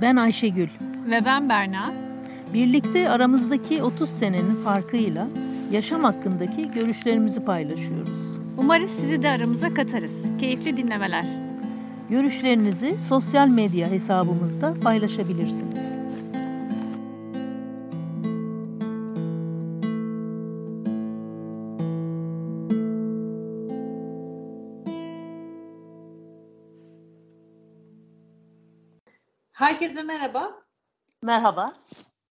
Ben Ayşegül. Ve ben Berna. Birlikte aramızdaki 30 senenin farkıyla yaşam hakkındaki görüşlerimizi paylaşıyoruz. Umarız sizi de aramıza katarız. Keyifli dinlemeler. Görüşlerinizi sosyal medya hesabımızda paylaşabilirsiniz. Herkese merhaba. Merhaba.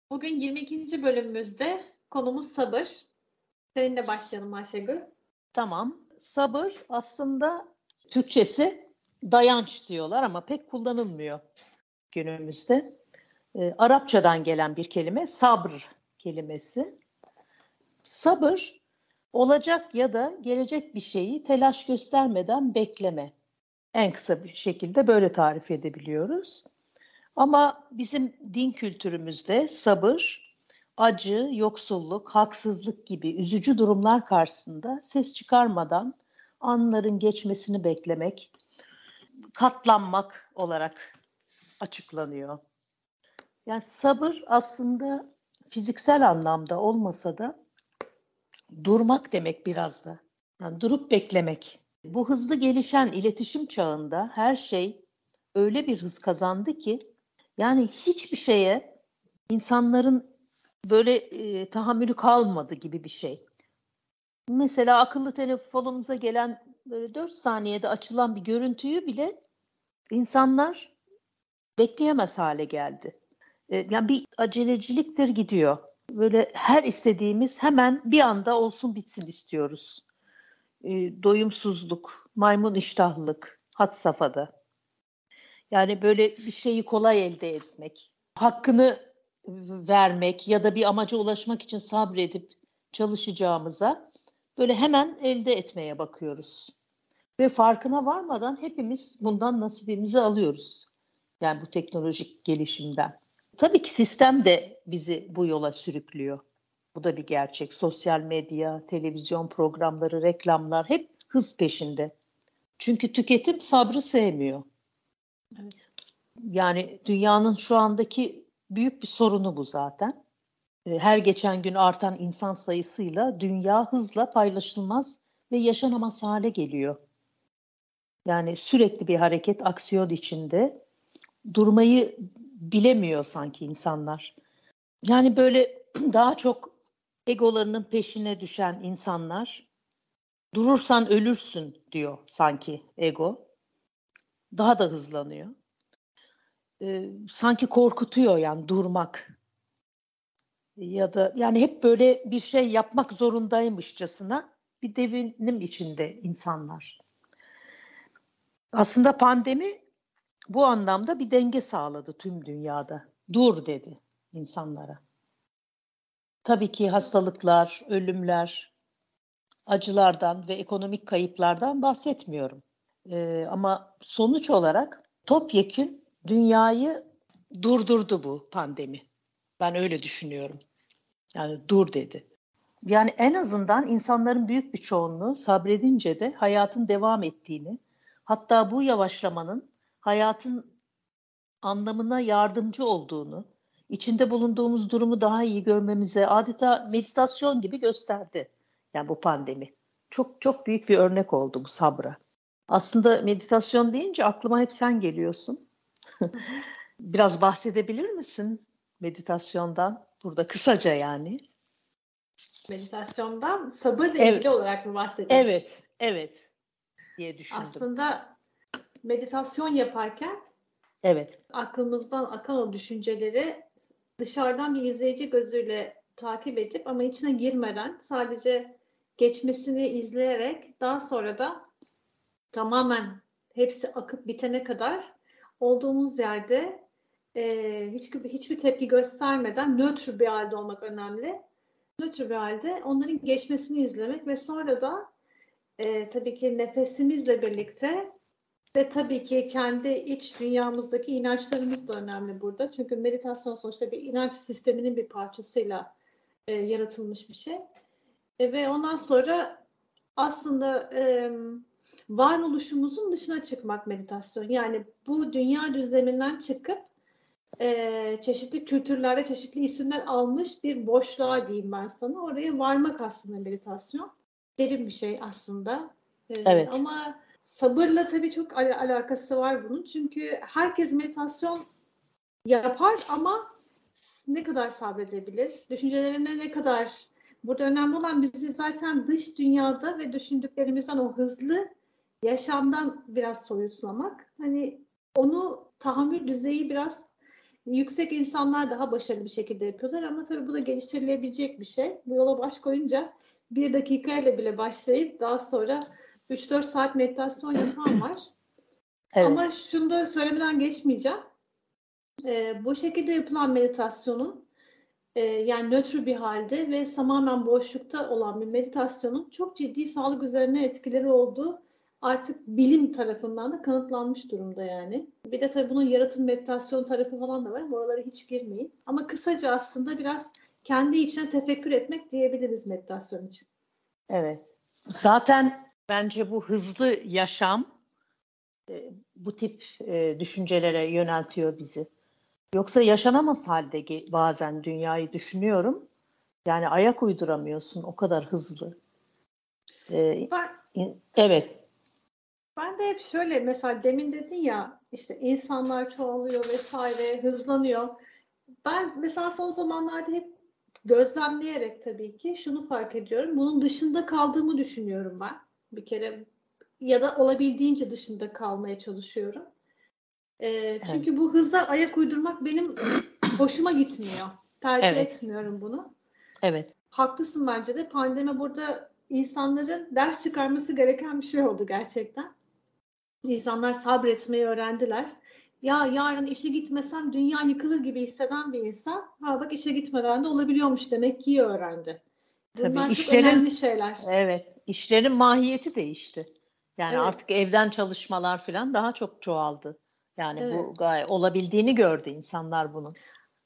Bugün 22. bölümümüzde konumuz sabır. Seninle başlayalım Ayşegül. Tamam. Sabır aslında Türkçesi dayanç diyorlar ama pek kullanılmıyor günümüzde. E, Arapçadan gelen bir kelime sabır kelimesi. Sabır olacak ya da gelecek bir şeyi telaş göstermeden bekleme. En kısa bir şekilde böyle tarif edebiliyoruz. Ama bizim din kültürümüzde sabır, acı, yoksulluk, haksızlık gibi üzücü durumlar karşısında ses çıkarmadan anların geçmesini beklemek, katlanmak olarak açıklanıyor. Yani sabır aslında fiziksel anlamda olmasa da durmak demek biraz da. Yani durup beklemek. Bu hızlı gelişen iletişim çağında her şey öyle bir hız kazandı ki yani hiçbir şeye insanların böyle e, tahammülü kalmadı gibi bir şey. Mesela akıllı telefonumuza gelen böyle 4 saniyede açılan bir görüntüyü bile insanlar bekleyemez hale geldi. E, yani bir aceleciliktir gidiyor. Böyle her istediğimiz hemen bir anda olsun bitsin istiyoruz. E, doyumsuzluk, maymun iştahlılık had safhada. Yani böyle bir şeyi kolay elde etmek, hakkını vermek ya da bir amaca ulaşmak için sabredip çalışacağımıza böyle hemen elde etmeye bakıyoruz. Ve farkına varmadan hepimiz bundan nasibimizi alıyoruz. Yani bu teknolojik gelişimden. Tabii ki sistem de bizi bu yola sürüklüyor. Bu da bir gerçek. Sosyal medya, televizyon programları, reklamlar hep hız peşinde. Çünkü tüketim sabrı sevmiyor. Evet. Yani dünyanın şu andaki büyük bir sorunu bu zaten. Ee, her geçen gün artan insan sayısıyla dünya hızla paylaşılmaz ve yaşanamaz hale geliyor. Yani sürekli bir hareket, aksiyon içinde durmayı bilemiyor sanki insanlar. Yani böyle daha çok egolarının peşine düşen insanlar durursan ölürsün diyor sanki ego daha da hızlanıyor. Ee, sanki korkutuyor yani durmak. Ya da yani hep böyle bir şey yapmak zorundaymışçasına bir devinim içinde insanlar. Aslında pandemi bu anlamda bir denge sağladı tüm dünyada. Dur dedi insanlara. Tabii ki hastalıklar, ölümler, acılardan ve ekonomik kayıplardan bahsetmiyorum. E, ama sonuç olarak topyekün dünyayı durdurdu bu pandemi. Ben öyle düşünüyorum. Yani dur dedi. Yani en azından insanların büyük bir çoğunluğu sabredince de hayatın devam ettiğini, hatta bu yavaşlamanın hayatın anlamına yardımcı olduğunu, içinde bulunduğumuz durumu daha iyi görmemize adeta meditasyon gibi gösterdi. Yani bu pandemi. Çok çok büyük bir örnek oldu bu sabra. Aslında meditasyon deyince aklıma hep sen geliyorsun. Biraz bahsedebilir misin meditasyondan? Burada kısaca yani. Meditasyondan sabırla evet. ilgili olarak mı bahsediyorsun? Evet, evet diye düşündüm. Aslında meditasyon yaparken evet. aklımızdan akan o düşünceleri dışarıdan bir izleyici gözüyle takip edip ama içine girmeden sadece geçmesini izleyerek daha sonra da tamamen hepsi akıp bitene kadar olduğumuz yerde e, hiçbir, hiçbir tepki göstermeden nötr bir halde olmak önemli. Nötr bir halde onların geçmesini izlemek ve sonra da e, tabii ki nefesimizle birlikte ve tabii ki kendi iç dünyamızdaki inançlarımız da önemli burada. Çünkü meditasyon sonuçta bir inanç sisteminin bir parçasıyla e, yaratılmış bir şey. E, ve ondan sonra aslında e, varoluşumuzun dışına çıkmak meditasyon. Yani bu dünya düzleminden çıkıp e, çeşitli kültürlerde çeşitli isimler almış bir boşluğa diyeyim ben sana. Oraya varmak aslında meditasyon. Derin bir şey aslında. E, Evet. Ama sabırla tabii çok al- alakası var bunun. Çünkü herkes meditasyon yapar ama ne kadar sabredebilir? Düşüncelerine ne kadar Burada önemli olan bizi zaten dış dünyada ve düşündüklerimizden o hızlı yaşamdan biraz soyutlamak. Hani onu tahammül düzeyi biraz yüksek insanlar daha başarılı bir şekilde yapıyorlar ama tabii bu da geliştirilebilecek bir şey. Bu yola baş koyunca bir dakikayla bile başlayıp daha sonra 3-4 saat meditasyon yapan var. Evet. Ama şunu da söylemeden geçmeyeceğim. Ee, bu şekilde yapılan meditasyonun e, yani nötr bir halde ve tamamen boşlukta olan bir meditasyonun çok ciddi sağlık üzerine etkileri olduğu artık bilim tarafından da kanıtlanmış durumda yani. Bir de tabii bunun yaratım meditasyon tarafı falan da var. Buralara hiç girmeyin. Ama kısaca aslında biraz kendi içine tefekkür etmek diyebiliriz meditasyon için. Evet. Zaten bence bu hızlı yaşam e, bu tip e, düşüncelere yöneltiyor bizi. Yoksa yaşanamaz halde bazen dünyayı düşünüyorum. Yani ayak uyduramıyorsun o kadar hızlı. E, Ben evet, Ben de hep şöyle mesela demin dedin ya işte insanlar çoğalıyor vesaire hızlanıyor. Ben mesela son zamanlarda hep gözlemleyerek tabii ki şunu fark ediyorum. Bunun dışında kaldığımı düşünüyorum ben. Bir kere ya da olabildiğince dışında kalmaya çalışıyorum. Ee, çünkü bu hıza ayak uydurmak benim hoşuma gitmiyor. Tercih Evet. etmiyorum bunu. evet, Haklısın bence de. Pandemi burada insanların ders çıkarması gereken bir şey oldu gerçekten. İnsanlar sabretmeyi öğrendiler. Ya yarın işe gitmesem dünya yıkılır gibi hisseden bir insan, ha bak işe gitmeden de olabiliyormuş demek ki iyi öğrendi. Tabii, Bunlar çok işlerin- önemli şeyler. evet. İşlerin mahiyeti değişti. Yani Evet. artık evden çalışmalar falan daha çok çoğaldı. Yani bu Evet. gayet olabildiğini gördü insanlar bunun.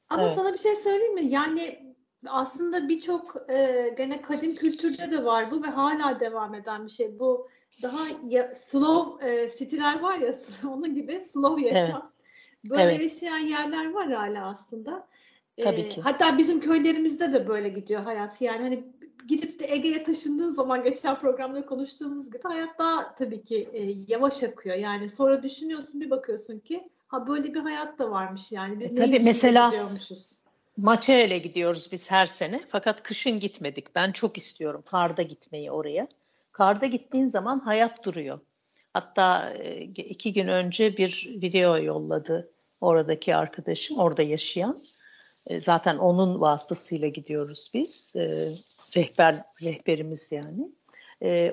Ama Evet. sana bir şey söyleyeyim mi? Yani aslında birçok e, gene kadim kültürde de var bu ve hala devam eden bir şey. Bu daha ya, slow e, city'ler var ya onun gibi slow yaşam. Böyle Evet. yaşayan yerler var hala aslında. E, Tabii ki. Hatta bizim köylerimizde de böyle gidiyor hayat. Yani hani gidip de Ege'ye taşındığın zaman geçen programda konuştuğumuz gibi hayat daha tabii ki e, yavaş akıyor. Yani sonra düşünüyorsun bir bakıyorsun ki ha böyle bir hayat da varmış yani. Biz E, tabii mesela- gidiyormuşuz. Maçer'e gidiyoruz biz her sene. Fakat kışın gitmedik. Ben çok istiyorum karda gitmeyi oraya. Karda gittiğin zaman hayat duruyor. Hatta e, iki gün önce bir video yolladı oradaki arkadaşım, orada yaşayan. E, Zaten onun vasıtasıyla gidiyoruz biz. E, Rehber rehberimiz yani.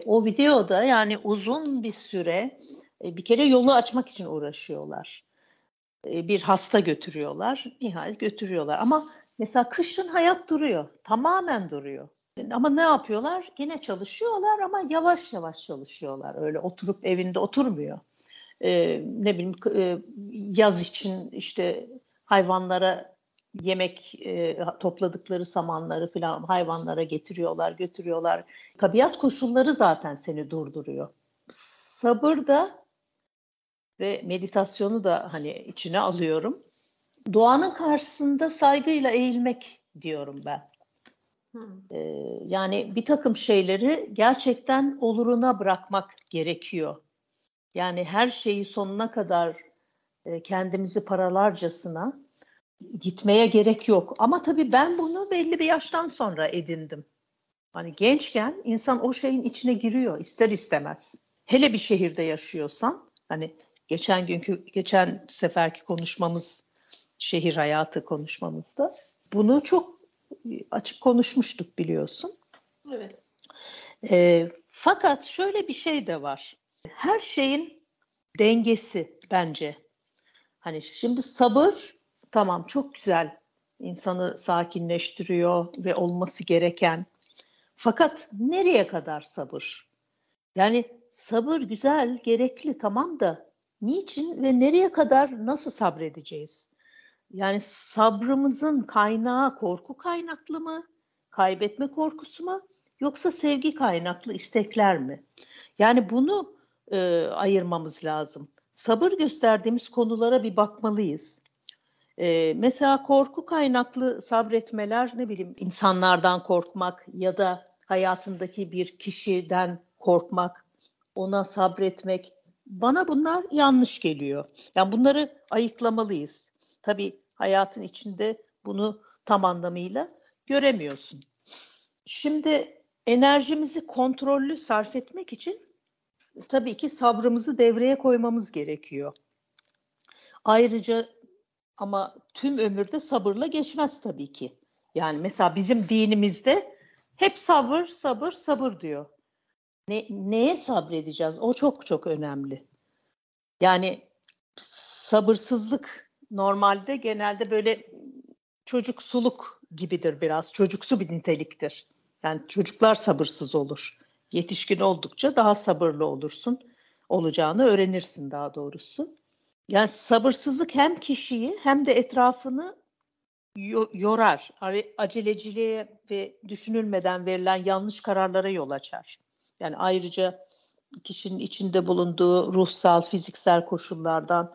O videoda yani uzun bir süre bir kere yolu açmak için uğraşıyorlar. Bir hasta götürüyorlar, nihayet götürüyorlar. Ama mesela kışın hayat duruyor, tamamen duruyor. Ama ne yapıyorlar? Gene çalışıyorlar ama yavaş yavaş çalışıyorlar. Öyle oturup evinde oturmuyor. Ee, ne bileyim e, yaz için işte hayvanlara yemek e, topladıkları samanları falan hayvanlara getiriyorlar, götürüyorlar. Tabiat koşulları zaten seni durduruyor. Sabır da ve meditasyonu da hani içine alıyorum. Doğanın karşısında saygıyla eğilmek diyorum ben. Ee, yani bir takım şeyleri gerçekten oluruna bırakmak gerekiyor. Yani her şeyi sonuna kadar e, kendimizi paralarcasına gitmeye gerek yok. Ama tabii ben bunu belli bir yaştan sonra edindim. Hani gençken insan o şeyin içine giriyor ister istemez. Hele bir şehirde yaşıyorsan hani geçen günkü geçen seferki konuşmamız şehir hayatı konuşmamızda bunu çok açık konuşmuştuk biliyorsun. Evet. E, fakat şöyle bir şey de var. Her şeyin dengesi bence. Hani şimdi sabır tamam çok güzel insanı sakinleştiriyor ve olması gereken. Fakat nereye kadar sabır? Yani sabır güzel, gerekli tamam da niçin ve nereye kadar nasıl sabredeceğiz? Yani sabrımızın kaynağı korku kaynaklı mı? Kaybetme korkusu mu? Yoksa sevgi kaynaklı istekler mi? Yani bunu e, ayırmamız lazım. Sabır gösterdiğimiz konulara bir bakmalıyız. Ee, mesela korku kaynaklı sabretmeler ne bileyim insanlardan korkmak ya da hayatındaki bir kişiden korkmak, ona sabretmek bana bunlar yanlış geliyor. Yani bunları ayıklamalıyız. Tabii hayatın içinde bunu tam anlamıyla göremiyorsun. Şimdi enerjimizi kontrollü sarf etmek için tabii ki sabrımızı devreye koymamız gerekiyor. Ayrıca ama tüm ömürde sabırla geçmez tabii ki. Yani mesela bizim dinimizde hep sabır, sabır, sabır diyor. Ne, neye sabredeceğiz? O çok çok önemli. Yani sabırsızlık normalde genelde böyle çocuksuluk gibidir biraz. Çocuksu bir niteliktir. Yani çocuklar sabırsız olur. Yetişkin oldukça daha sabırlı olursun. Olacağını öğrenirsin daha doğrusu. Yani sabırsızlık hem kişiyi hem de etrafını yorar. Aceleciliğe ve düşünülmeden verilen yanlış kararlara yol açar. Yani ayrıca kişinin içinde bulunduğu ruhsal, fiziksel koşullardan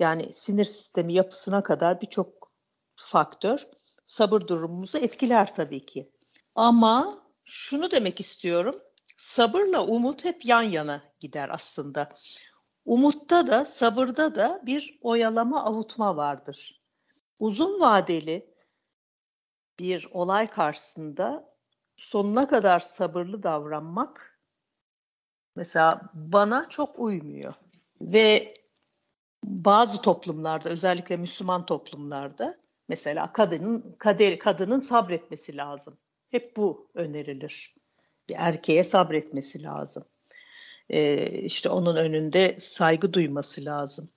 yani sinir sistemi yapısına kadar birçok faktör sabır durumumuzu etkiler tabii ki. Ama şunu demek istiyorum. Sabırla umut hep yan yana gider aslında. Umutta da sabırda da bir oyalama avutma vardır. Uzun vadeli bir olay karşısında sonuna kadar sabırlı davranmak mesela bana çok uymuyor. Ve bazı toplumlarda özellikle Müslüman toplumlarda mesela kadının kader kadının sabretmesi lazım. Hep bu önerilir. Bir erkeğe sabretmesi lazım. Ee, işte onun önünde saygı duyması lazım.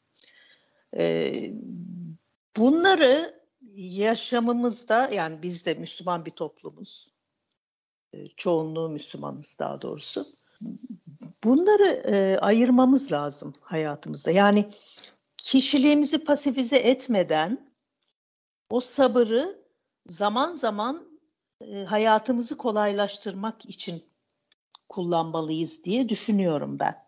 Ee, bunları yaşamımızda yani biz de Müslüman bir toplumuz. Ee, çoğunluğu Müslümanız daha doğrusu. Bunları e, ayırmamız lazım hayatımızda. Yani kişiliğimizi pasifize etmeden o sabırı zaman zaman e, hayatımızı kolaylaştırmak için kullanmalıyız diye düşünüyorum ben.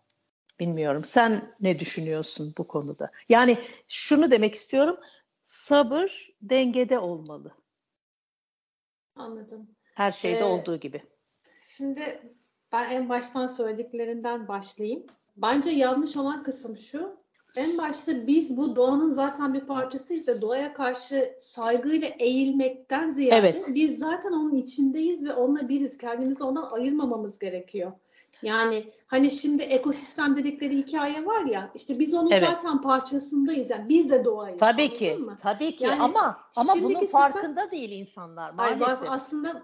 Bilmiyorum. Sen ne düşünüyorsun bu konuda? Yani şunu demek istiyorum. Sabır dengede olmalı. Anladım. Her şeyde ee, olduğu gibi. Şimdi ben en baştan söylediklerinden başlayayım. Bence yanlış olan kısım şu. En başta biz bu doğanın zaten bir parçasıyız ve doğaya karşı saygıyla eğilmekten ziyade evet. biz zaten onun içindeyiz ve onunla biriz. Kendimizi ondan ayırmamamız gerekiyor. Yani hani şimdi ekosistem dedikleri hikaye var ya işte biz onun evet. zaten parçasındayız yani biz de doğayız. Tabii ki. Mı? Tabii ki yani ama ama bunun sistem, farkında değil insanlar maalesef. Ay, aslında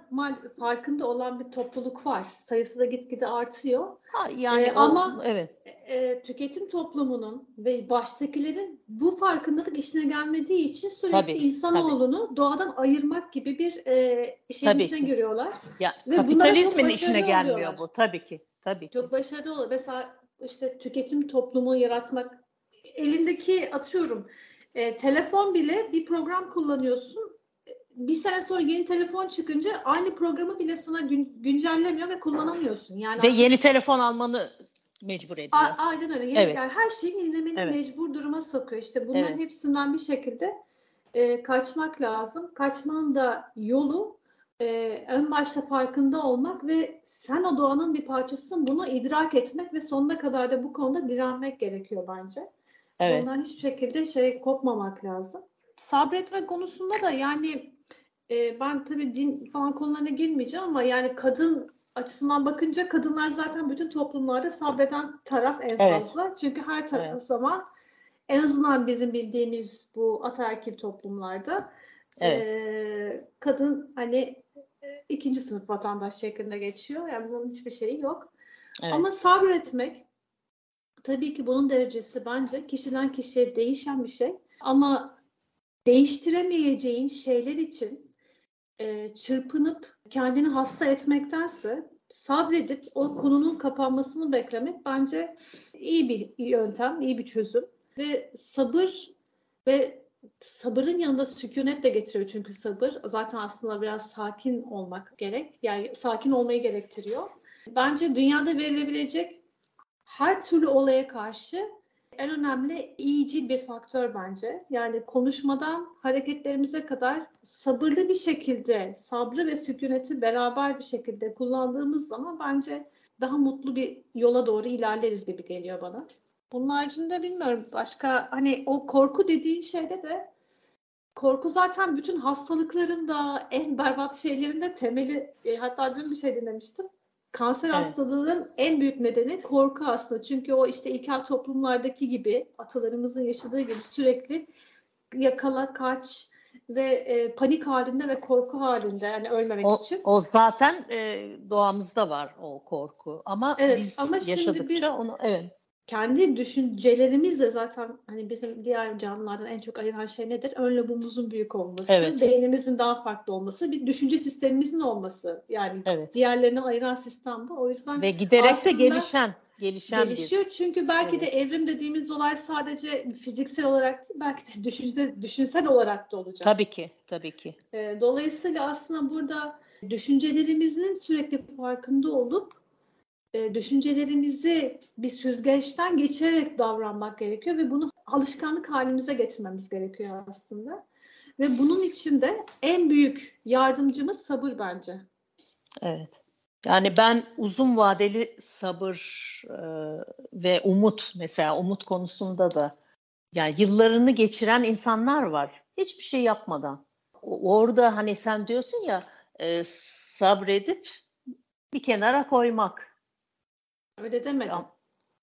farkında olan bir topluluk var. Sayısı da gitgide artıyor. Ha, yani ee, o, ama evet. E, tüketim toplumunun ve baştakilerin bu farkındalık işine gelmediği için sürekli tabii, insanoğlunu tabii. doğadan ayırmak gibi bir e, şeyin tabii içine ki. giriyorlar. Ya, ve kapitalizmin işine gelmiyor oluyorlar. bu tabii ki. Tabii ki. Çok başarılı olur. Mesela işte tüketim toplumu yaratmak elindeki atıyorum e, telefon bile bir program kullanıyorsun. Bir sene sonra yeni telefon çıkınca aynı programı bile sana gün, güncellemiyor ve kullanamıyorsun. Yani ve yeni telefon almanı mecbur ediyor. A, aynen öyle. Yeni, evet. Yani her şeyi yenilemeni evet. mecbur duruma sokuyor. İşte bunların evet. hepsinden bir şekilde e, kaçmak lazım. Kaçmanın da yolu e, ön başta farkında olmak ve sen o doğanın bir parçasısın bunu idrak etmek ve sonuna kadar da bu konuda direnmek gerekiyor bence. Evet. Ondan hiçbir şekilde şey kopmamak lazım. Sabretme konusunda da yani e, ben tabii din falan konularına girmeyeceğim ama yani kadın açısından bakınca kadınlar zaten bütün toplumlarda sabreden taraf en evet. fazla. Çünkü her taraf evet. zaman en azından bizim bildiğimiz bu ataerkil toplumlarda evet. e, kadın hani ikinci sınıf vatandaş şeklinde geçiyor. Yani bunun hiçbir şeyi yok. Evet. Ama sabretmek tabii ki bunun derecesi bence kişiden kişiye değişen bir şey. Ama değiştiremeyeceğin şeyler için e, çırpınıp kendini hasta etmektense sabredip o konunun kapanmasını beklemek bence iyi bir yöntem, iyi bir çözüm. Ve sabır ve sabırın yanında sükunet de getiriyor çünkü sabır zaten aslında biraz sakin olmak gerek. Yani sakin olmayı gerektiriyor. Bence dünyada verilebilecek her türlü olaya karşı en önemli iyicil bir faktör bence. Yani konuşmadan hareketlerimize kadar sabırlı bir şekilde, sabrı ve sükuneti beraber bir şekilde kullandığımız zaman bence daha mutlu bir yola doğru ilerleriz gibi geliyor bana. Bunun haricinde bilmiyorum başka hani o korku dediğin şeyde de korku zaten bütün hastalıkların da en berbat şeylerin de temeli. E, hatta dün bir şey dinlemiştim. Kanser Evet. hastalığının en büyük nedeni korku aslında. Çünkü o işte ilkel toplumlardaki gibi atalarımızın yaşadığı gibi sürekli yakala kaç ve e, panik halinde ve korku halinde yani ölmemek O, için. o zaten e, doğamızda var o korku. Ama Evet, biz ama şimdi yaşadıkça biz- onu evet. Kendi düşüncelerimizle zaten hani bizim diğer canlılardan en çok ayıran şey nedir? Ön lobumuzun büyük olması, Evet. beynimizin daha farklı olması, bir düşünce sistemimizin olması. Yani Evet. diğerlerinden ayıran sistem bu. O yüzden Ve giderek de gelişen, gelişen gelişiyor. bir. Çünkü belki Evet. de evrim dediğimiz olay sadece fiziksel olarak değil, belki de düşünce, düşünsel olarak da olacak. Tabii ki, tabii ki. E, Dolayısıyla aslında burada düşüncelerimizin sürekli farkında olup e, düşüncelerimizi bir süzgeçten geçirerek davranmak gerekiyor ve bunu alışkanlık halimize getirmemiz gerekiyor aslında. Ve bunun için de en büyük yardımcımız sabır bence. Evet. Yani ben uzun vadeli sabır e, ve umut mesela umut konusunda da yani yıllarını geçiren insanlar var. Hiçbir şey yapmadan. Orada hani sen diyorsun ya e, sabredip bir kenara koymak. Öyle demedim.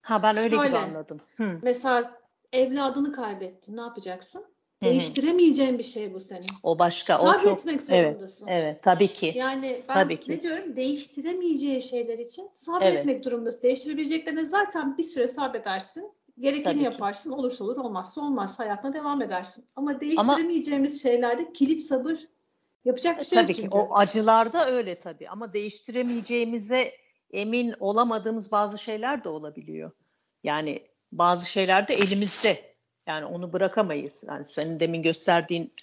Ha ben öyle gibi Şöyle. anladım. Hı, Mesela evladını kaybettin. Ne yapacaksın? hı hı. Değiştiremeyeceğin bir şey bu senin. O başka. O çok. Sabretmek zorundasın. Evet, tabii ki. Yani ben Tabii ki. ne diyorum? Değiştiremeyeceği şeyler için sabretmek durumundasın. Değiştirebileceklerine zaten bir süre sabredersin. Gerekeni Tabii ki. yaparsın. Olursa olur, olmazsa olmaz. Hayatına devam edersin. Ama değiştiremeyeceğimiz şeylerde kilit sabır yapacak bir şey E, Tabii yok ki çünkü. o acılarda öyle tabii ama değiştiremeyeceğimize emin olamadığımız bazı şeyler de olabiliyor. Yani bazı şeyler de elimizde. Yani onu bırakamayız. Yani senin demin gösterdiğin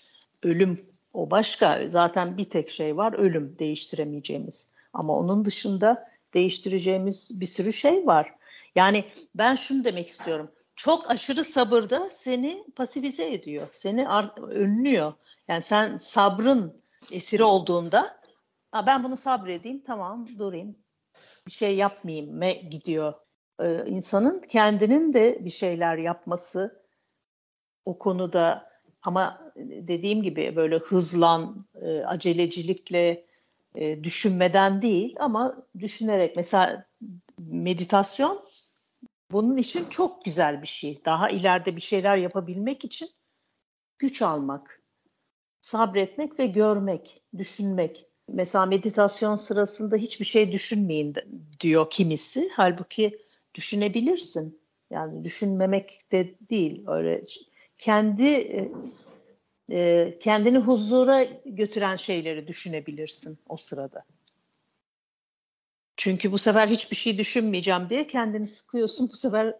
ölüm o başka. Zaten bir tek şey var ölüm değiştiremeyeceğimiz. Ama onun dışında değiştireceğimiz bir sürü şey var. Yani ben şunu demek istiyorum. Çok aşırı sabır da seni pasifize ediyor. Seni önlüyor. Yani sen sabrın esiri olduğunda "Ha, ben bunu sabredeyim tamam durayım bir şey yapmayayım me gidiyor. Ee, insanın kendinin de bir şeyler yapması o konuda ama dediğim gibi böyle hızlan e, acelecilikle e, düşünmeden değil ama düşünerek mesela meditasyon bunun için çok güzel bir şey. Daha ileride bir şeyler yapabilmek için güç almak sabretmek ve görmek, düşünmek. Mesela meditasyon sırasında hiçbir şey düşünmeyin diyor kimisi. Halbuki düşünebilirsin. Yani düşünmemek de değil. Öyle kendi e, e, kendini huzura götüren şeyleri düşünebilirsin o sırada. Çünkü bu sefer hiçbir şey düşünmeyeceğim diye kendini sıkıyorsun. Bu sefer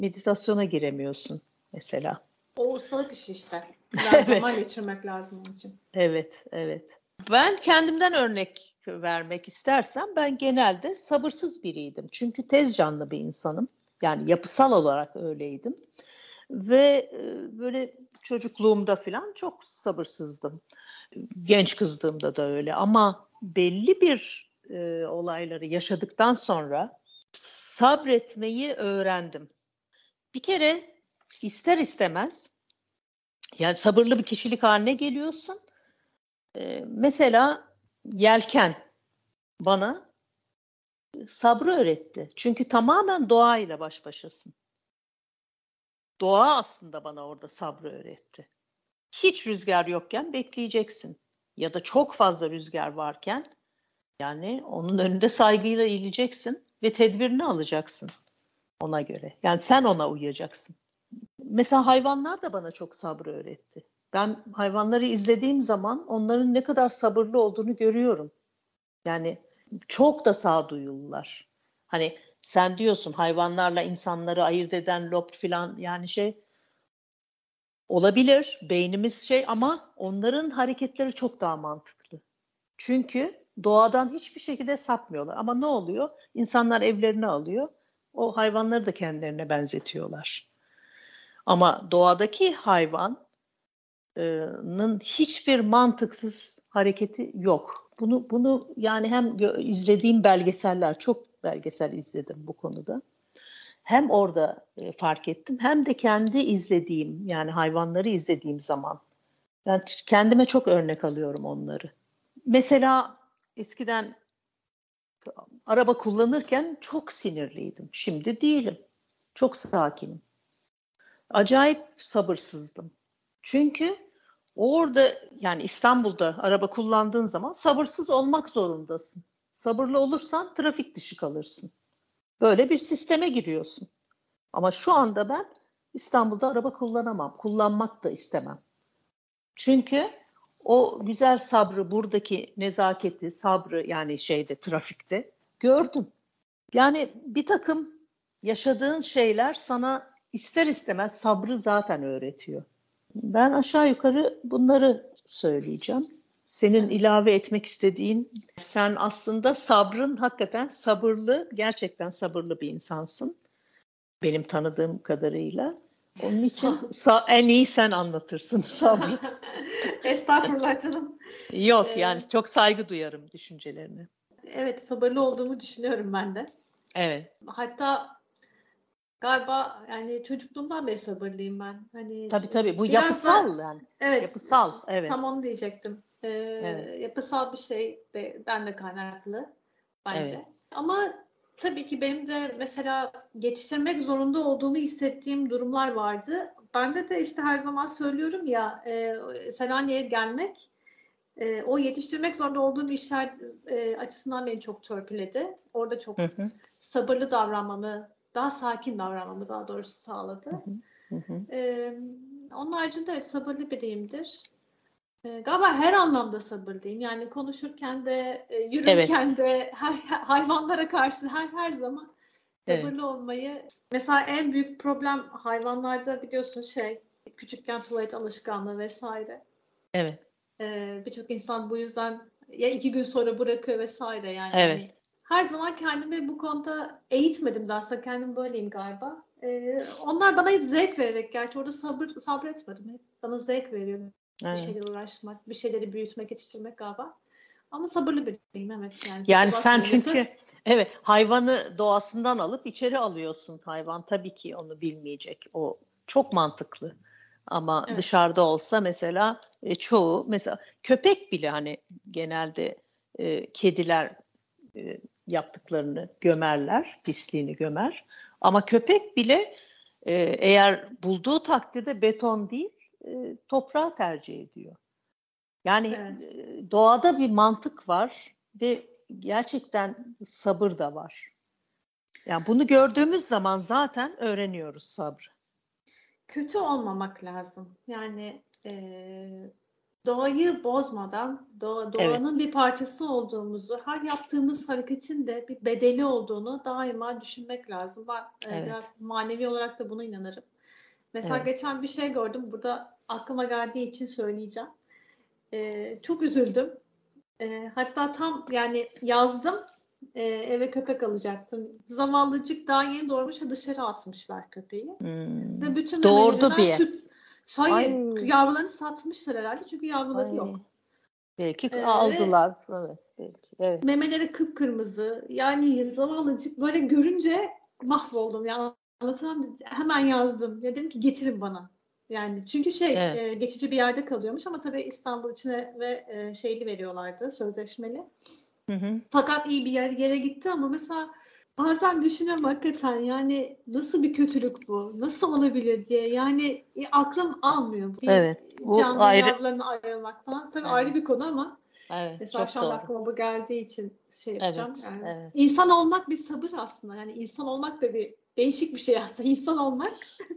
meditasyona giremiyorsun mesela. O ustalık işi işte. Biraz Evet. zaman geçirmek lazım onun için. Evet, evet. Ben kendimden örnek vermek istersem ben genelde sabırsız biriydim. Çünkü tez canlı bir insanım. Yani yapısal olarak öyleydim. Ve e, böyle çocukluğumda falan çok sabırsızdım. Genç kızdığımda da öyle. Ama belli bir e, olayları yaşadıktan sonra sabretmeyi öğrendim. Bir kere ister istemez yani sabırlı bir kişilik haline geliyorsun. Ee, mesela yelken bana sabrı öğretti. Çünkü tamamen doğayla baş başasın. Doğa aslında bana orada sabrı öğretti. Hiç rüzgar yokken bekleyeceksin. Ya da çok fazla rüzgar varken yani onun önünde saygıyla eğileceksin ve tedbirini alacaksın ona göre. Yani sen ona uyacaksın. Mesela hayvanlar da bana çok sabrı öğretti. Ben hayvanları izlediğim zaman onların ne kadar sabırlı olduğunu görüyorum. Yani çok da sağduyulular. Hani sen diyorsun hayvanlarla insanları ayırt eden lob falan yani şey olabilir. Beynimiz şey ama onların hareketleri çok daha mantıklı. Çünkü doğadan hiçbir şekilde sapmıyorlar. Ama ne oluyor? İnsanlar evlerine alıyor. O hayvanları da kendilerine benzetiyorlar. Ama doğadaki hayvanın hiçbir mantıksız hareketi yok. Bunu bunu yani hem izlediğim belgeseller çok belgesel izledim bu konuda. Hem orada e, fark ettim hem de kendi izlediğim yani hayvanları izlediğim zaman yani kendime çok örnek alıyorum onları. Mesela eskiden araba kullanırken çok sinirliydim. Şimdi değilim. Çok sakinim. Acayip sabırsızdım. Çünkü orada yani İstanbul'da araba kullandığın zaman sabırsız olmak zorundasın. Sabırlı olursan trafik dışı kalırsın. Böyle bir sisteme giriyorsun. Ama şu anda ben İstanbul'da araba kullanamam. Kullanmak da istemem. Çünkü o güzel sabrı, buradaki nezaketi, sabrı yani şeyde trafikte gördüm. Yani bir takım yaşadığın şeyler sana ister istemez sabrı zaten öğretiyor. Ben aşağı yukarı bunları söyleyeceğim. Senin ilave etmek istediğin, sen aslında sabrın hakikaten sabırlı, gerçekten sabırlı bir insansın. Benim tanıdığım kadarıyla. Onun için en iyi sen anlatırsın sabrı. Estağfurullah canım. Yok Ee, yani çok saygı duyarım düşüncelerine. Evet sabırlı olduğumu düşünüyorum ben de. Evet. Hatta galiba yani çocukluğumdan beri sabırlıyım ben. Hani Tabii tabii bu biraz da- yapısal yani. evet Yapısal. Evet. tam onu diyecektim. Ee, Evet. Yapısal bir şeyden de kaynaklı bence. Evet. Ama tabii ki benim de mesela yetiştirmek zorunda olduğumu hissettiğim durumlar vardı. Bende de işte her zaman söylüyorum ya e, Selanik'e gelmek e, o yetiştirmek zorunda olduğum işler e, açısından beni çok törpüledi. Orada çok Hı hı, sabırlı davranmamı, daha sakin davranmamı daha doğrusu sağladı. hı hı. Ee, onun haricinde evet sabırlı biriyimdir. Ee, galiba her anlamda sabırlıyım. Yani konuşurken de, e, yürürken de, her hayvanlara karşı her her zaman Evet. sabırlı olmayı. Mesela en büyük problem hayvanlarda biliyorsun şey, küçükken tuvalet alışkanlığı vesaire. Evet. Ee, Birçok insan bu yüzden ya iki gün sonra bırakıyor vesaire yani. Evet. Hani her zaman kendimi bu konuda eğitmedim de aslında kendim böyleyim galiba. Ee, onlar bana hep zevk vererek gerçi orada sabır sabretmedim. Hep bana zevk veriyor bir evet. şeyle uğraşmak, bir şeyleri büyütmek, yetiştirmek galiba. Ama sabırlı biriyim evet yani. Yani sen çünkü evet hayvanı doğasından alıp içeri alıyorsun. Hayvan tabii ki onu bilmeyecek. O çok mantıklı. Ama Evet. dışarıda olsa mesela e, çoğu mesela köpek bile hani genelde e, kediler e, yaptıklarını gömerler, pisliğini gömer. Ama köpek bile e, eğer bulduğu takdirde beton değil e, toprağı tercih ediyor. Yani Evet. e, doğada bir mantık var ve gerçekten sabır da var. Yani bunu gördüğümüz zaman zaten öğreniyoruz sabrı. kötü olmamak lazım. Yani e, doğayı bozmadan doğa, doğanın bir parçası olduğumuzu, her yaptığımız hareketin de bir bedeli olduğunu daima düşünmek lazım. Ben e, Evet. biraz manevi olarak da buna inanırım. Mesela Evet. geçen bir şey gördüm. Burada aklıma geldiği için söyleyeceğim. E, çok üzüldüm. E, hatta tam yani yazdım. E, eve köpek alacaktım. Zavallıcık daha yeni doğurmuş dışarı atmışlar köpeği. Hmm. Ve bütün Doğurdu diye. Süt... Hayır, Ay. yavrularını satmışlar herhalde çünkü yavruları Ay. yok. Belki Ee, aldılar. Evet, belki. Evet. Memeleri kıpkırmızı. Yani zavallıcık böyle görünce mahvoldum. Yani anlatamam. Hemen yazdım. Ya dedim ki getirin bana. Yani çünkü şey Evet. e, geçici bir yerde kalıyormuş ama tabii İstanbul içine ve e, şeyli veriyorlardı sözleşmeli. Hı hı. Fakat iyi bir yer, yere gitti ama mesela bazen düşünüyorum hakikaten yani nasıl bir kötülük bu? Nasıl olabilir diye. Yani e, aklım almıyor. Bir Evet, bu canlı ayrı- yavrularını ayırmak falan. Tabii Evet. ayrı bir konu ama Evet, mesela şu an aklıma bu geldiği için şey yapacağım. Evet, yani. evet. İnsan olmak bir sabır aslında. Yani insan olmak da bir değişik bir şey aslında. İnsan olmak.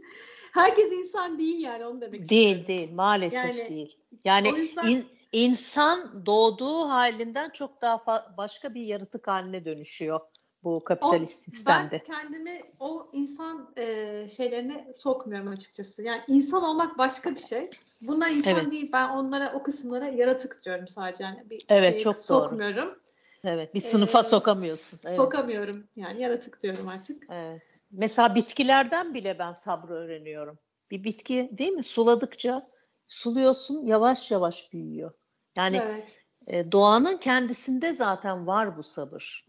Herkes insan değil yani onu demek Değil, istiyorum. değil. Maalesef Yani değil. Yani yüzden- in- insan doğduğu halinden çok daha başka bir yaratık haline dönüşüyor bu kapitalist O- sistemde. Ben kendimi o insan e, şeylerine sokmuyorum açıkçası. Yani insan olmak başka bir şey. Bunlar insan Evet. değil. Ben onlara o kısımlara yaratık diyorum sadece. Yani bir Evet, şeye çok doğru. sokmuyorum. Evet, bir sınıfa Ee, sokamıyorsun. Evet. Sokamıyorum. Yani yaratık diyorum artık. Evet. Mesela bitkilerden bile ben sabrı öğreniyorum. Bir bitki değil mi? Suladıkça suluyorsun yavaş yavaş büyüyor. Yani Evet. e, doğanın kendisinde zaten var bu sabır.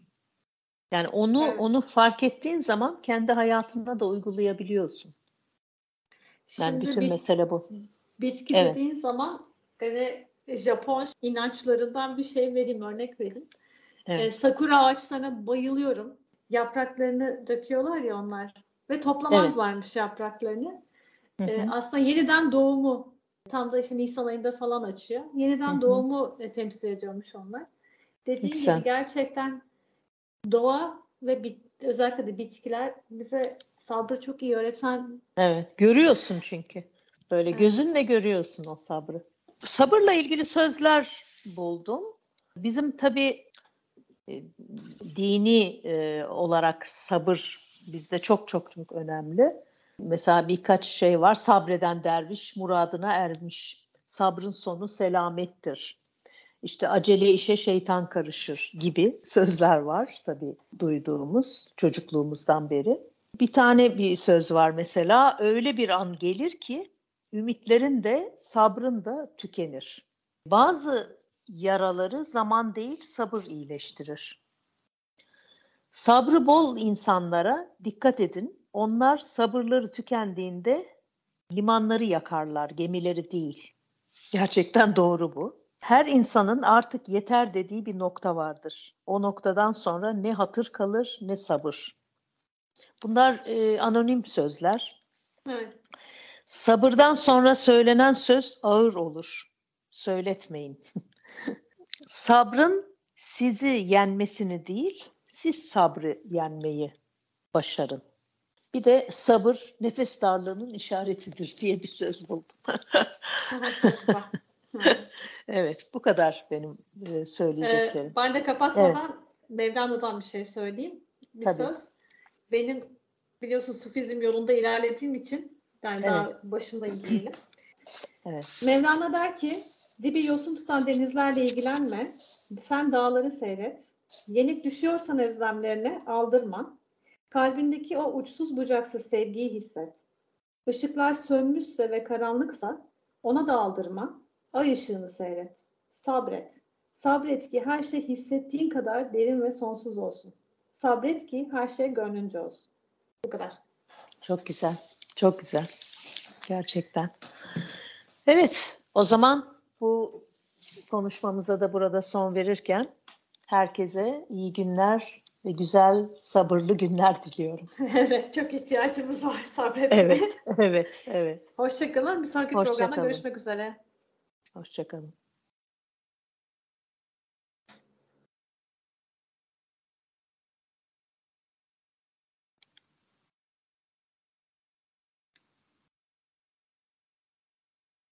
Yani onu Evet. onu fark ettiğin zaman kendi hayatında da uygulayabiliyorsun. Yani Şimdi bütün bit- mesele bu. bitki Evet. dediğin zaman hani Japon inançlarından bir şey vereyim, örnek vereyim. Evet. Ee, sakura ağaçlarına bayılıyorum. Yapraklarını döküyorlar ya onlar ve toplamazlarmış yapraklarını. Hı hı. Ee, aslında yeniden doğumu tam da işte Nisan ayında falan açıyor. Yeniden Hı hı. doğumu e, temsil ediyormuş onlar. Dediğim Güzel. gibi gerçekten doğa ve bit, özellikle de bitkiler bize sabrı çok iyi öğreten Evet, görüyorsun çünkü. Böyle Evet. gözünle görüyorsun o sabrı. Sabırla ilgili sözler buldum. Bizim tabii e, dini e, olarak sabır bizde çok çok çok önemli. Mesela birkaç şey var. Sabreden derviş muradına ermiş. Sabrın sonu selamettir. İşte acele işe şeytan karışır gibi sözler var tabii duyduğumuz çocukluğumuzdan beri. Bir tane bir söz var mesela öyle bir an gelir ki ümitlerin de sabrın da tükenir. Bazı yaraları zaman değil sabır iyileştirir. Sabrı bol insanlara dikkat edin. Onlar sabırları tükendiğinde limanları yakarlar, gemileri değil. Gerçekten doğru bu. Her insanın artık yeter dediği bir nokta vardır. O noktadan sonra ne hatır kalır ne sabır. Bunlar e, anonim sözler. evet, Sabırdan sonra söylenen söz ağır olur. Söyletmeyin. Sabrın sizi yenmesini değil, siz sabrı yenmeyi başarın. Bir de sabır nefes darlığının işaretidir diye bir söz buldum. çok güzel. Evet. evet, bu kadar benim e, söyleyeceklerim. Ee, ben de kapatmadan Mevlana'dan bir şey söyleyeyim. Bir Tabii. söz. Benim biliyorsun Sufizm yolunda ilerlediğim için yani daha başındayım diyelim. Evet. Mevlana der ki dibi yosun tutan denizlerle ilgilenme. Sen dağları seyret. Yenik düşüyorsan özlemlerine aldırma. Kalbindeki o uçsuz bucaksız sevgiyi hisset. Işıklar sönmüşse ve karanlıksa ona da aldırma. Ay ışığını seyret. Sabret. Sabret ki her şey hissettiğin kadar derin ve sonsuz olsun. Sabret ki her şey gönlünce olsun. Bu kadar. Çok güzel. Çok güzel. Gerçekten. Evet, o zaman bu konuşmamıza da burada son verirken herkese iyi günler ve güzel sabırlı günler diliyorum. evet, çok ihtiyacımız var sabretmeye. Evet, evet, evet. Hoşçakalın. Bir sonraki Hoşça programda kalın. görüşmek üzere. Hoşçakalın.